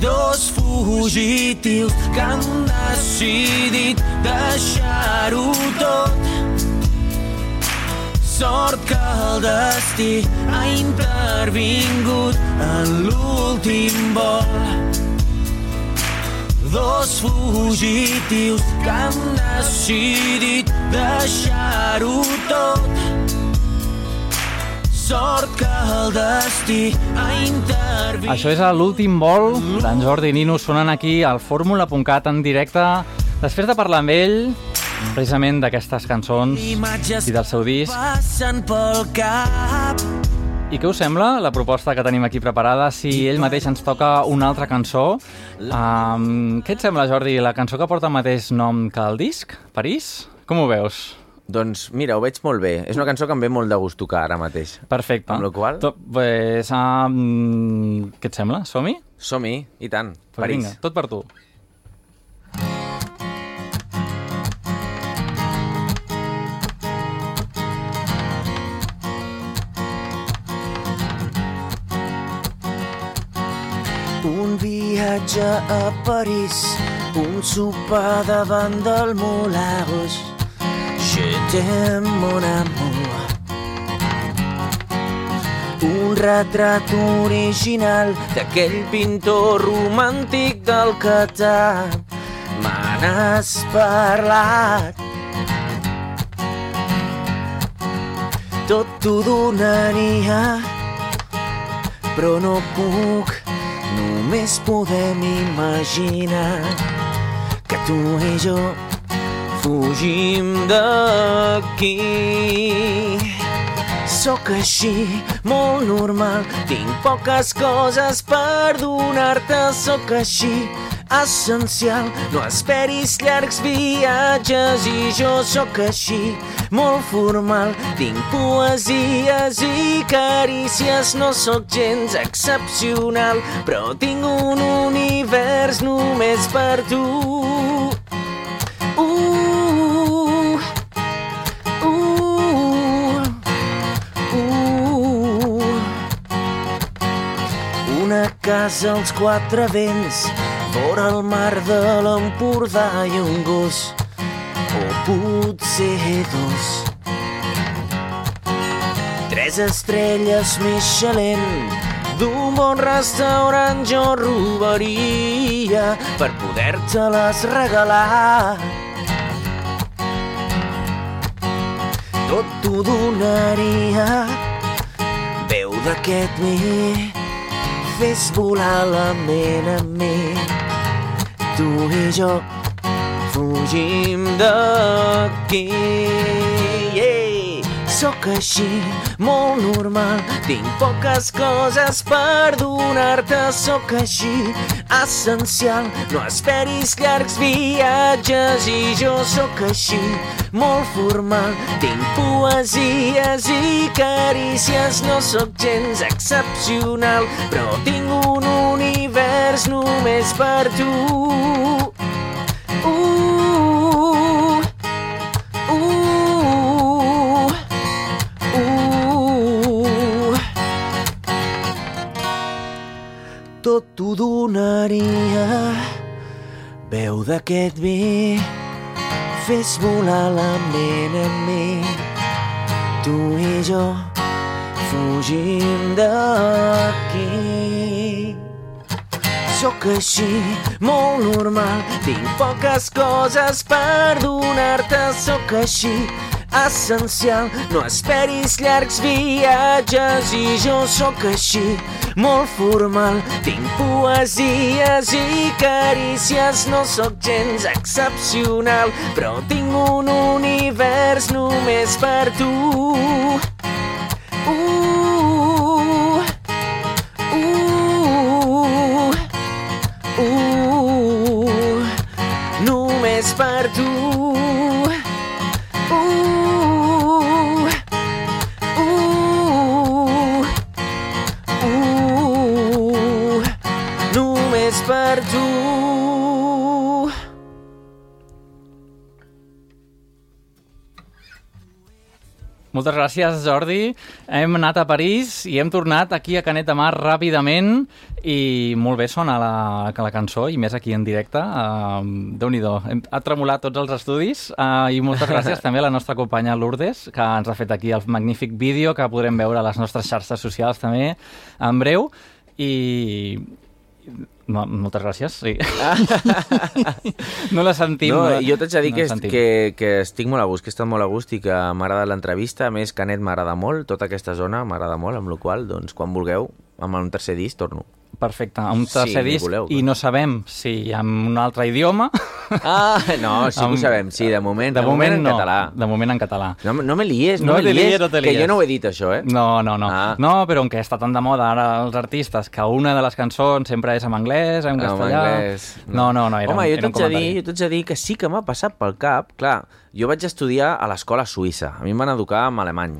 Dos fugitius que han decidit deixar-ho tot. Sort que el destí ha intervingut en l'últim vol. Dos fugitius que han decidit deixar-ho tot. Sort que el destí ha intervingut... Això és l'últim vol d'en Jordi Nino sonant aquí al fórmula.cat en directe després de parlar amb ell precisament d'aquestes cançons i del seu disc. passen pel cap I què us sembla la proposta que tenim aquí preparada si ell mateix ens toca una altra cançó? Um, què et sembla, Jordi, la cançó que porta el mateix nom que el disc? París? Com ho veus? Doncs mira, ho veig molt bé. És una cançó que em ve molt de gust tocar ara mateix. Perfecte. Amb la qual- To, pues, um, què et sembla? Som-hi? Som-hi, i tant. Pues París. vinga, tot per tu. Viatge a París, un sopar davant del Rouge. Je t'aime, mon amour. Un retrat original d'aquell pintor romàntic del tant me n'has parlat. Tot t'ho donaria, però no puc, només podem imaginar que tu i jo fugim d'aquí. Sóc així, molt normal, tinc poques coses per donar-te, sóc així, essencial. No esperis llargs viatges i jo sóc així, molt formal. Tinc poesies i carícies, no sóc gens excepcional, però tinc un univers només per tu. Uh, uh, uh. Una casa als quatre vents Vora el mar de l'Empordà i un gos, o potser dos. Tres estrelles Michelin d'un bon restaurant jo robaria per poder-te-les regalar. Tot t'ho donaria, veu d'aquest mi, fes volar la ment amb mi. Tu i jo fugim d'aquí. Yeah. Sóc així, molt normal, tinc poques coses per donar-te, sóc així, essencial, no esperis llargs viatges i jo sóc així, molt formal, tinc poesies i carícies, no sóc gens excepcional, però tinc un univers només per tu. Uh, uh, uh. Tot t'ho donaria, veu d'aquest vi, fes volar la ment amb mi. Tu i jo fugim d'aquí. Sóc així, molt normal, tinc poques coses per donar-te, sóc així, essencial, no esperis llargs viatges i jo sóc així, molt formal, tinc poesies i carícies, no sóc gens excepcional, però tinc un univers només per tu. Moltes gràcies, Jordi. Hem anat a París i hem tornat aquí a Canet de Mar ràpidament i molt bé sona la, la cançó i més aquí en directe. Uh, Déu-n'hi-do, ha tremolat tots els estudis uh, i moltes gràcies també a la nostra companya Lourdes que ens ha fet aquí el magnífic vídeo que podrem veure a les nostres xarxes socials també en breu i no, moltes gràcies, sí. no la sentim. No, jo t'haig de dir no que, sentim. que, que estic molt a gust, que he estat molt a gust i que m'ha agradat l'entrevista. A més, Canet m'agrada molt, tota aquesta zona m'agrada molt, amb la qual doncs, quan vulgueu, amb un tercer disc torno. Perfecte, un Sí, tercer ni disc voleu. i no sabem si en un altre idioma. Ah, no, sí que Amb- ho sabem, sí, de moment, de, moment, en no, català. De moment en català. No, no me lies, no, No me lies, lies, no te que lies. jo no ho he dit, això, eh? No, no, no. Ah. No, però que està tan de moda ara els artistes que una de les cançons sempre és en anglès, en En castellà... anglès, No, no, no, era, Home, un- jo un t'haig de, dir, jo de dir que sí que m'ha passat pel cap. Clar, jo vaig estudiar a l'escola suïssa. A mi em van educar en alemany.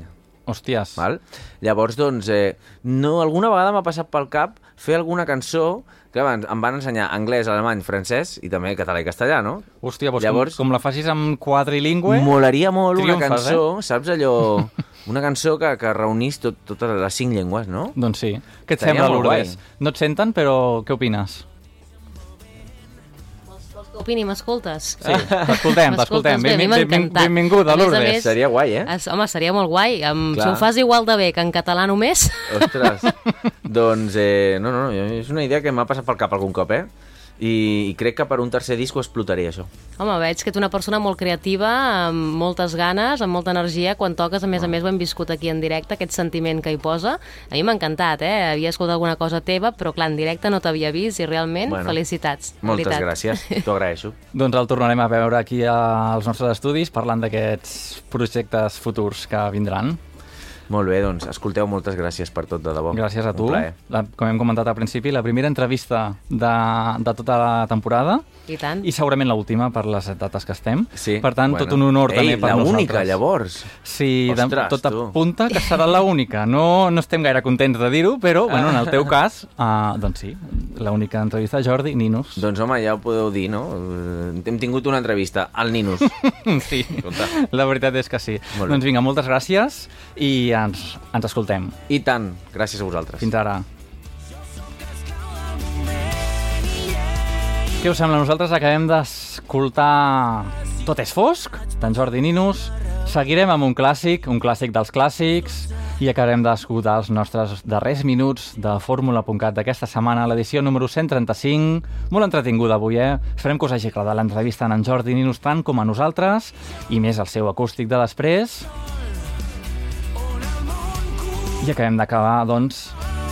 Hòsties. Val? Llavors, doncs, eh, no, alguna vegada m'ha passat pel cap fer alguna cançó que em em van ensenyar anglès, alemany, francès i també català i castellà, no? Hòstia, doncs Llavors- com, com la facis en quadrilingüe... Molaria molt una Triomfes, cançó, saps allò... Una cançó que, que reunís tot, totes les cinc llengües, no? Doncs sí. Què et Estaria sembla, Lourdes? No et senten, però què opines? Opini, m'escoltes? Sí, t'escoltem, t'escoltem. Benvin- ben- encantat. benvinguda, A més a més, Seria guai, eh? Es, home, seria molt guai. Em, si ho fas igual de bé que en català només... Ostres, doncs, eh, no, no, no, és una idea que m'ha passat pel cap algun cop, eh? I, i crec que per un tercer disc ho explotaria, això. Home, veig que ets una persona molt creativa, amb moltes ganes, amb molta energia. Quan toques, a més a més, ho hem viscut aquí en directe, aquest sentiment que hi posa. A mi m'ha encantat, eh? Havia escoltat alguna cosa teva, però clar, en directe no t'havia vist i realment, Bueno, felicitats. Moltes veritat. gràcies, t'ho agraeixo. Doncs el tornarem a veure aquí als nostres estudis parlant d'aquests projectes futurs que vindran. Molt bé, doncs, escolteu, moltes gràcies per tot, de debò. Gràcies a tu. La, com hem comentat al principi, la primera entrevista de, de tota la temporada I tant. i segurament l'última per les dates que estem. Sí, per tant, bueno. tot un honor Ei, també per la nosaltres. única, llavors. Sí, de, Ostres, tot tu. apunta que serà la única. No, no estem gaire contents de dir-ho, però bueno, en el teu cas, uh, doncs sí, l'única entrevista a Jordi Ninus. Doncs home, ja ho podeu dir, no? Eh, Hem tingut una entrevista al Ninus. sí, Escolta. la veritat és que sí. Molt bé. Doncs vinga, moltes gràcies i ens, ens escoltem. I tant, gràcies a vosaltres. Fins ara. Què us sembla? Nosaltres acabem d'escoltar Tot és fosc, d'en Jordi Ninus. Seguirem amb un clàssic, un clàssic dels clàssics, i acabarem d'escoltar els nostres darrers minuts de Fórmula.cat d'aquesta setmana, l'edició número 135. Molt entretinguda avui, eh? Esperem que us hagi agradat l'entrevista en en Jordi Ninus tant com a nosaltres, i més el seu acústic de després. I acabem d'acabar, doncs,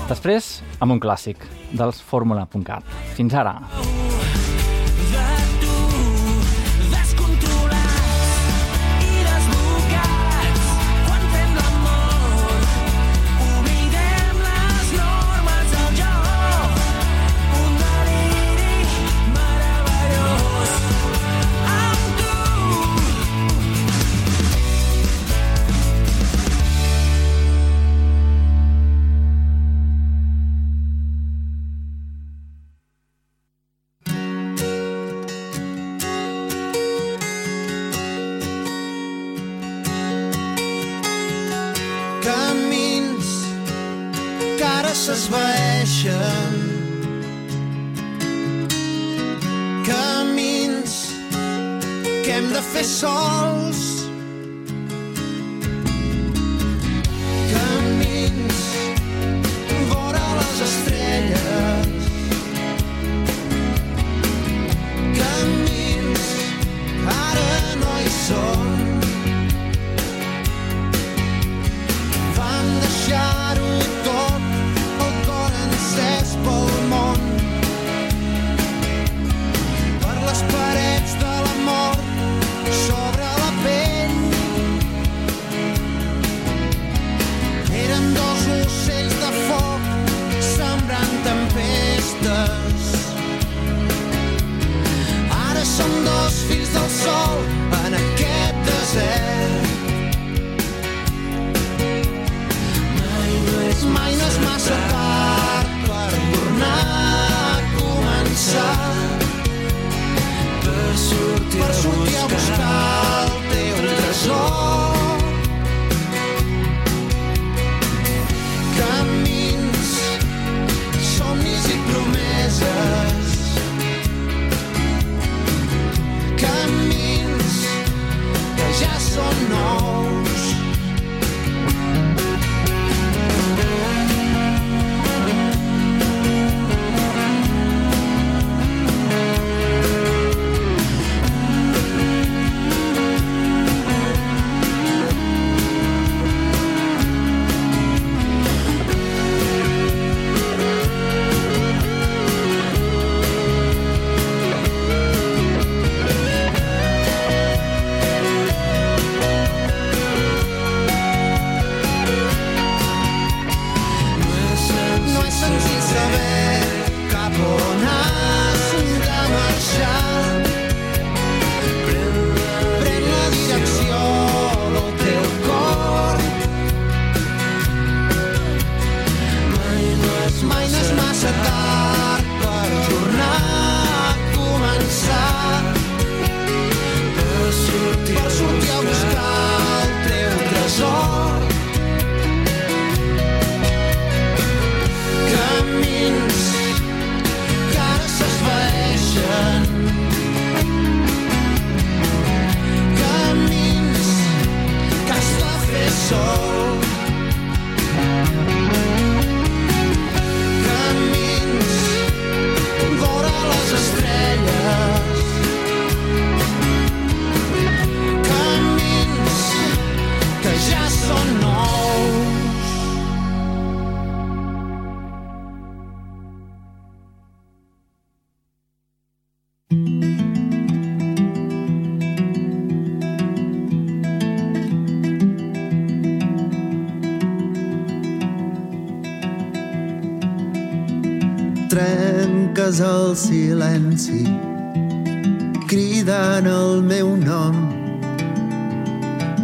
després amb un clàssic dels Fórmula.cat. Fins ara. de trenques el silenci cridant el meu nom.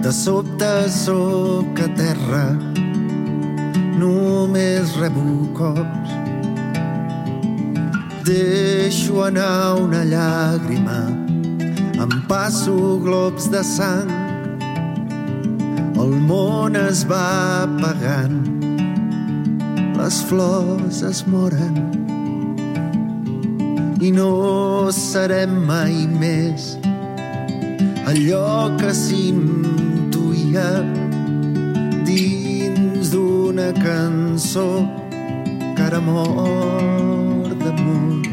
De sobte sóc a terra només rebo cops. Deixo anar una llàgrima em passo globs de sang. El món es va apagant les flors es moren i no serem mai més allò que s'intuïa dins d'una cançó que ara mor d'amor.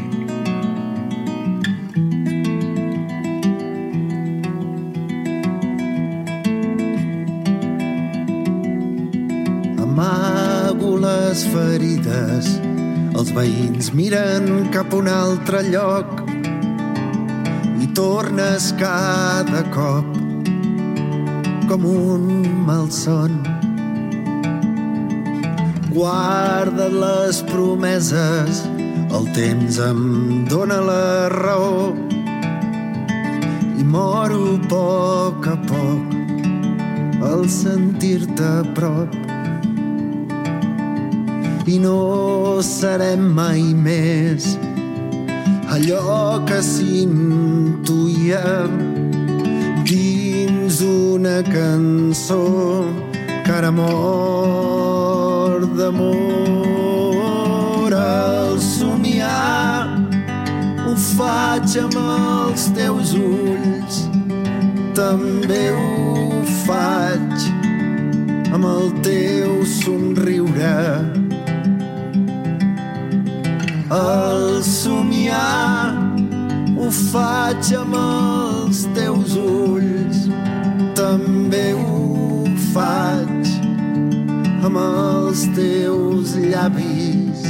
Amago les ferides, els veïns miren cap a un altre lloc i tornes cada cop com un malson. Guarda't les promeses, el temps em dóna la raó i moro a poc a poc al sentir-te a prop i no serem mai més allò que s'intuïa dins una cançó que ara mor d'amor. Al somiar ho faig amb els teus ulls també ho faig amb el teu somriure al somiar ho faig amb els teus ulls. També ho faig amb els teus llavis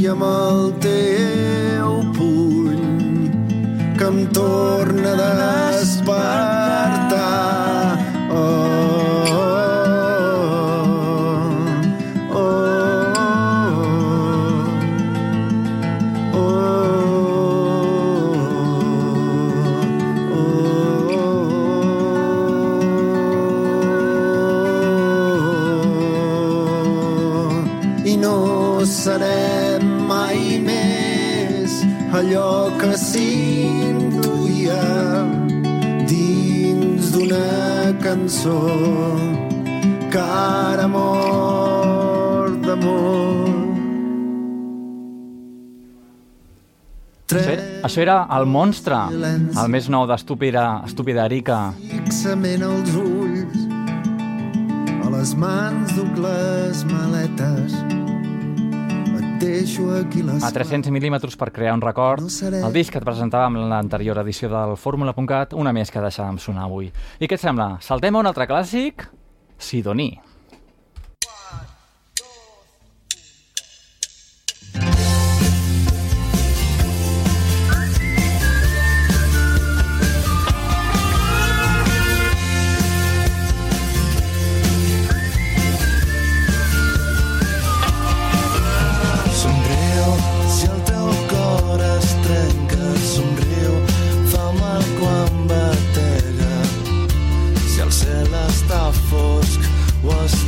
i amb el teu puny que em torna a despertar. Oh, allò que s'intuïa dins d'una cançó que ara mor d'amor. Això, això era El Monstre, el més nou d'Estúpida Estúpida Erika. fixament els ulls a les mans duc les maletes A 300 mil·límetres per crear un record, el disc que et presentàvem en l'anterior edició del Fórmula.cat, una més que deixàvem sonar avui. I què et sembla? Saltem a un altre clàssic? Sidoní.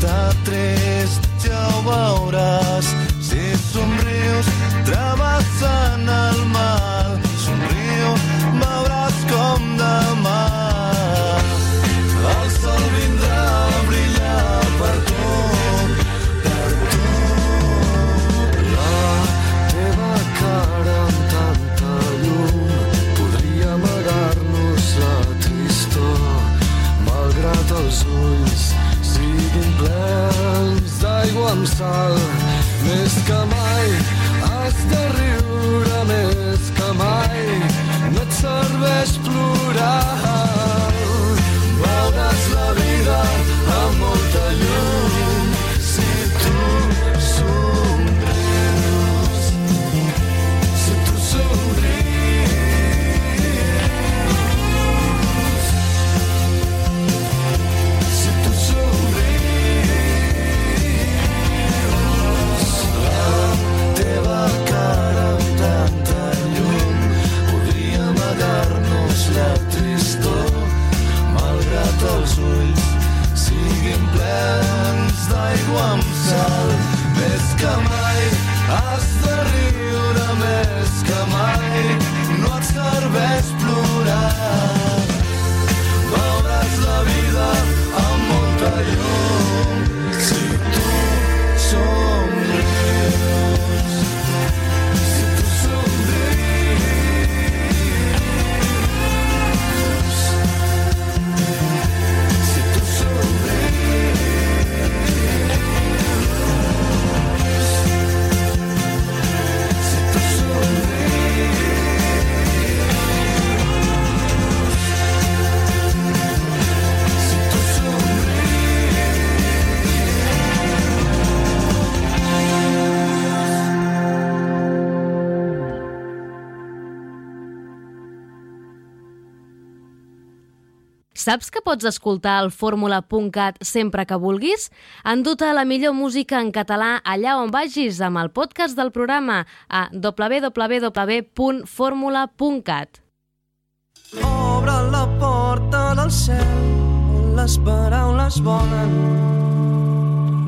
O està trist, ja ho veuràs. Si somrius, travessant el sal. Més que mai has de riure, més que mai no et serveix plorar. Saps que pots escoltar el fórmula.cat sempre que vulguis? Enduta la millor música en català allà on vagis amb el podcast del programa a www.formula.cat. Obre la porta del cel on les paraules volen.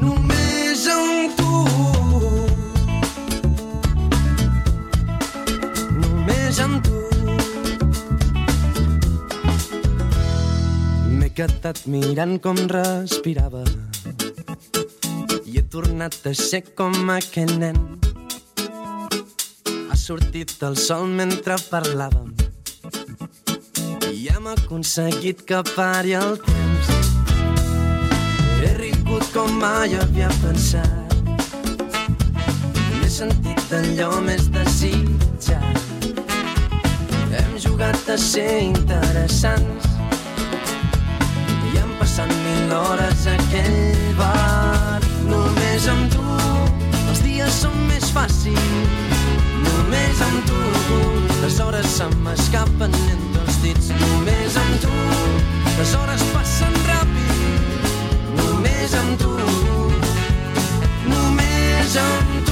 Només amb tu. Només amb tu. Quedat mirant com respirava i he tornat a ser com aquell nen. Ha sortit el sol mentre parlàvem i hem aconseguit que pari el temps. He rigut com mai havia pensat. M'he sentit allò més desitjat. Hem jugat a ser interessants passat mil hores a aquell bar. Només amb tu els dies són més fàcils. Només amb tu les hores se m'escapen entre els dits. Només amb tu les hores passen ràpid. Només amb tu, només amb tu.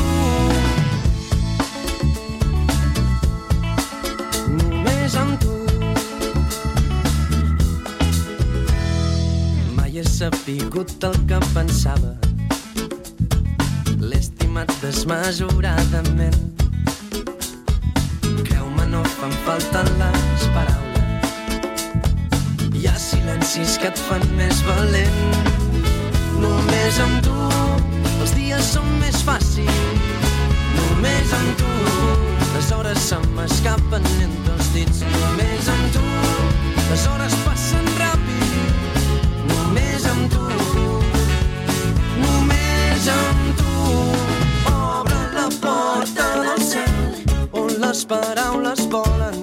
Sapigut el que pensava. L'he estimat desmesuradament. Creu-me, no fan falta les paraules. Hi ha silencis que et fan més valent. Només amb tu els dies són més fàcils. Només amb tu les hores se m'escapen entre els dits. Només amb tu les hores passen ràpid. Les paraules volen.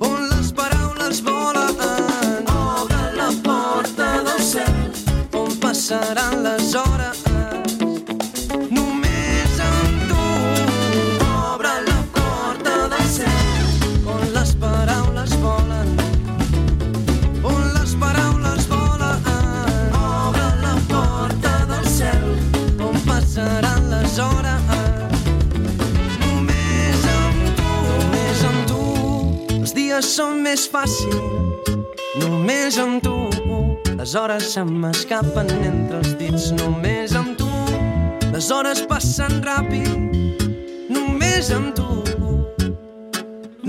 On les paraules volen. Obre la porta del cel on passaran les Dies són més fàcils. Només amb tu. Les hores se m'escapen entre els dits. Només amb tu. Les hores passen ràpid. Només amb tu.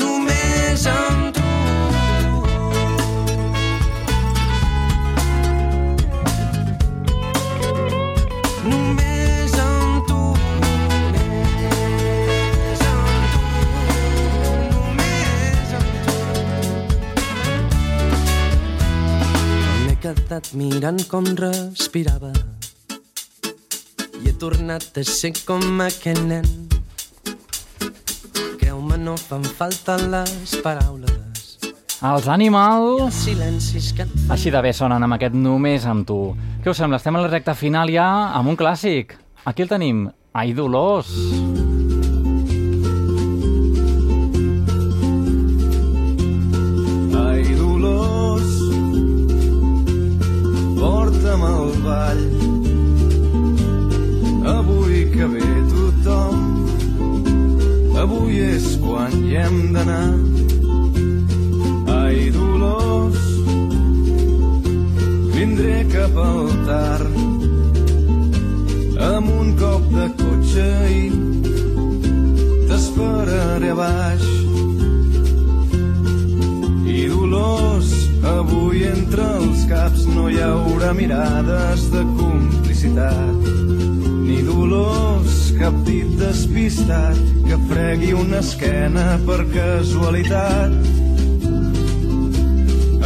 Només amb Quedat mirant com respirava i he tornat a ser com aquell nen. Creu-me, no fan falta les paraules. Els Animals... Silencis que et fan Així de bé sonen amb aquest Només amb tu. Què us sembla? Estem a la recta final ja amb un clàssic. Aquí el tenim. Ai, Dolors. Ai, hi hem d'anar. Ai, Dolors, vindré cap al tard, amb un cop de cotxe i t'esperaré a baix. I Dolors, avui entre els caps no hi haurà mirades de complicitat. Ni Dolors, cap dit despistat que fregui una esquena per casualitat.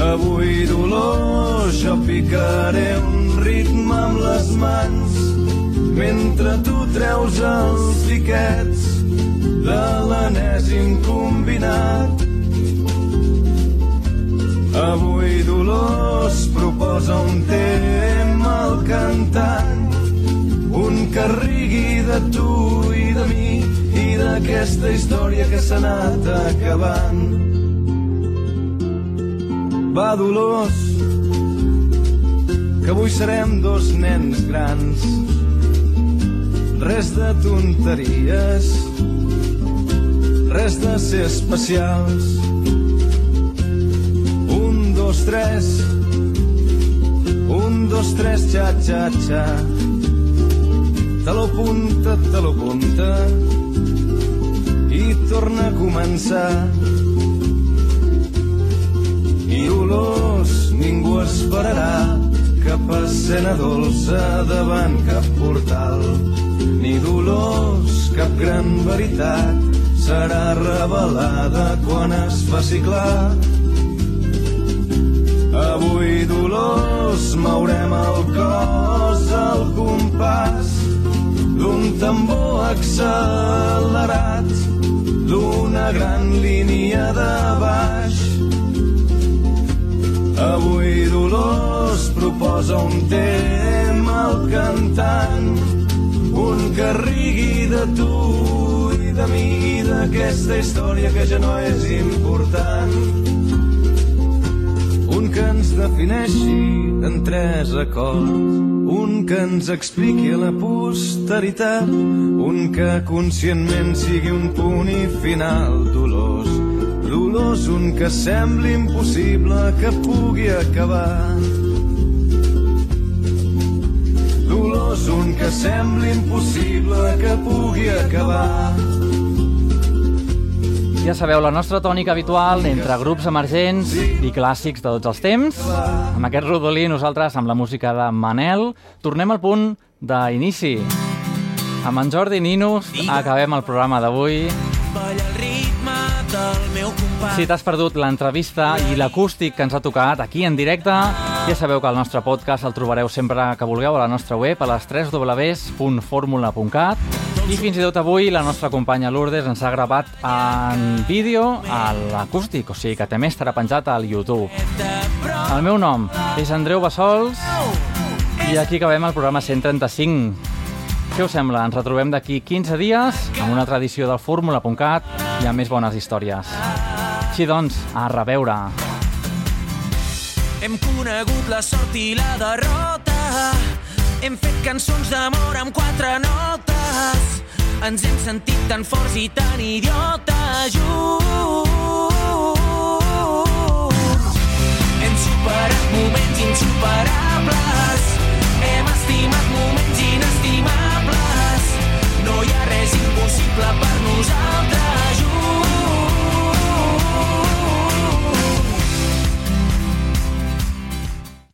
Avui, Dolors, jo picaré un ritme amb les mans mentre tu treus els tiquets de l'enèsim combinat. Avui Dolors proposa un tema al cantant, un que rigui de tu i de mi i d'aquesta història que s'ha anat acabant. Va, Dolors, que avui serem dos nens grans. Res de tonteries, res de ser especials. Un, dos, tres, un, dos, tres, xa, xa, xa. Te lo punta, te lo punta i torna a començar. I olors ningú esperarà cap escena dolça davant cap portal. Ni dolors, cap gran veritat serà revelada quan es faci clar. Avui, Dolors, mourem el cos al compàs d'un tambor accelerat, d'una gran línia de baix. Avui Dolors proposa un tema al cantant, un que rigui de tu i de mi d'aquesta història que ja no és important. Un que ens defineixi en tres acords, un que ens expliqui la posteritat, un que conscientment sigui un punt i final dolós, dolós, un que sembli impossible que pugui acabar. Dolós, un que sembli impossible que pugui acabar. Ja sabeu, la nostra tònica habitual entre grups emergents i clàssics de tots els temps. Amb aquest rodolí, nosaltres, amb la música de Manel, tornem al punt d'inici. Amb en Jordi Ninus acabem el programa d'avui. Si t'has perdut l'entrevista i l'acústic que ens ha tocat aquí en directe, ja sabeu que el nostre podcast el trobareu sempre que vulgueu a la nostra web, a les www.formula.cat i fins i tot avui la nostra companya Lourdes ens ha gravat en vídeo a l'acústic, o sigui que també estarà penjat al YouTube. El meu nom és Andreu Bassols i aquí acabem el programa 135. Què us sembla? Ens retrobem d'aquí 15 dies amb una tradició del fórmula.cat i amb més bones històries. Així doncs, a reveure. Hem conegut la sort i la derrota. Hem fet cançons d'amor amb quatre notes. Ens hem sentit tan forts i tan idiotes junts. Hem superat moments insuperables. Hem estimat moments inestimables. No hi ha res impossible per nosaltres.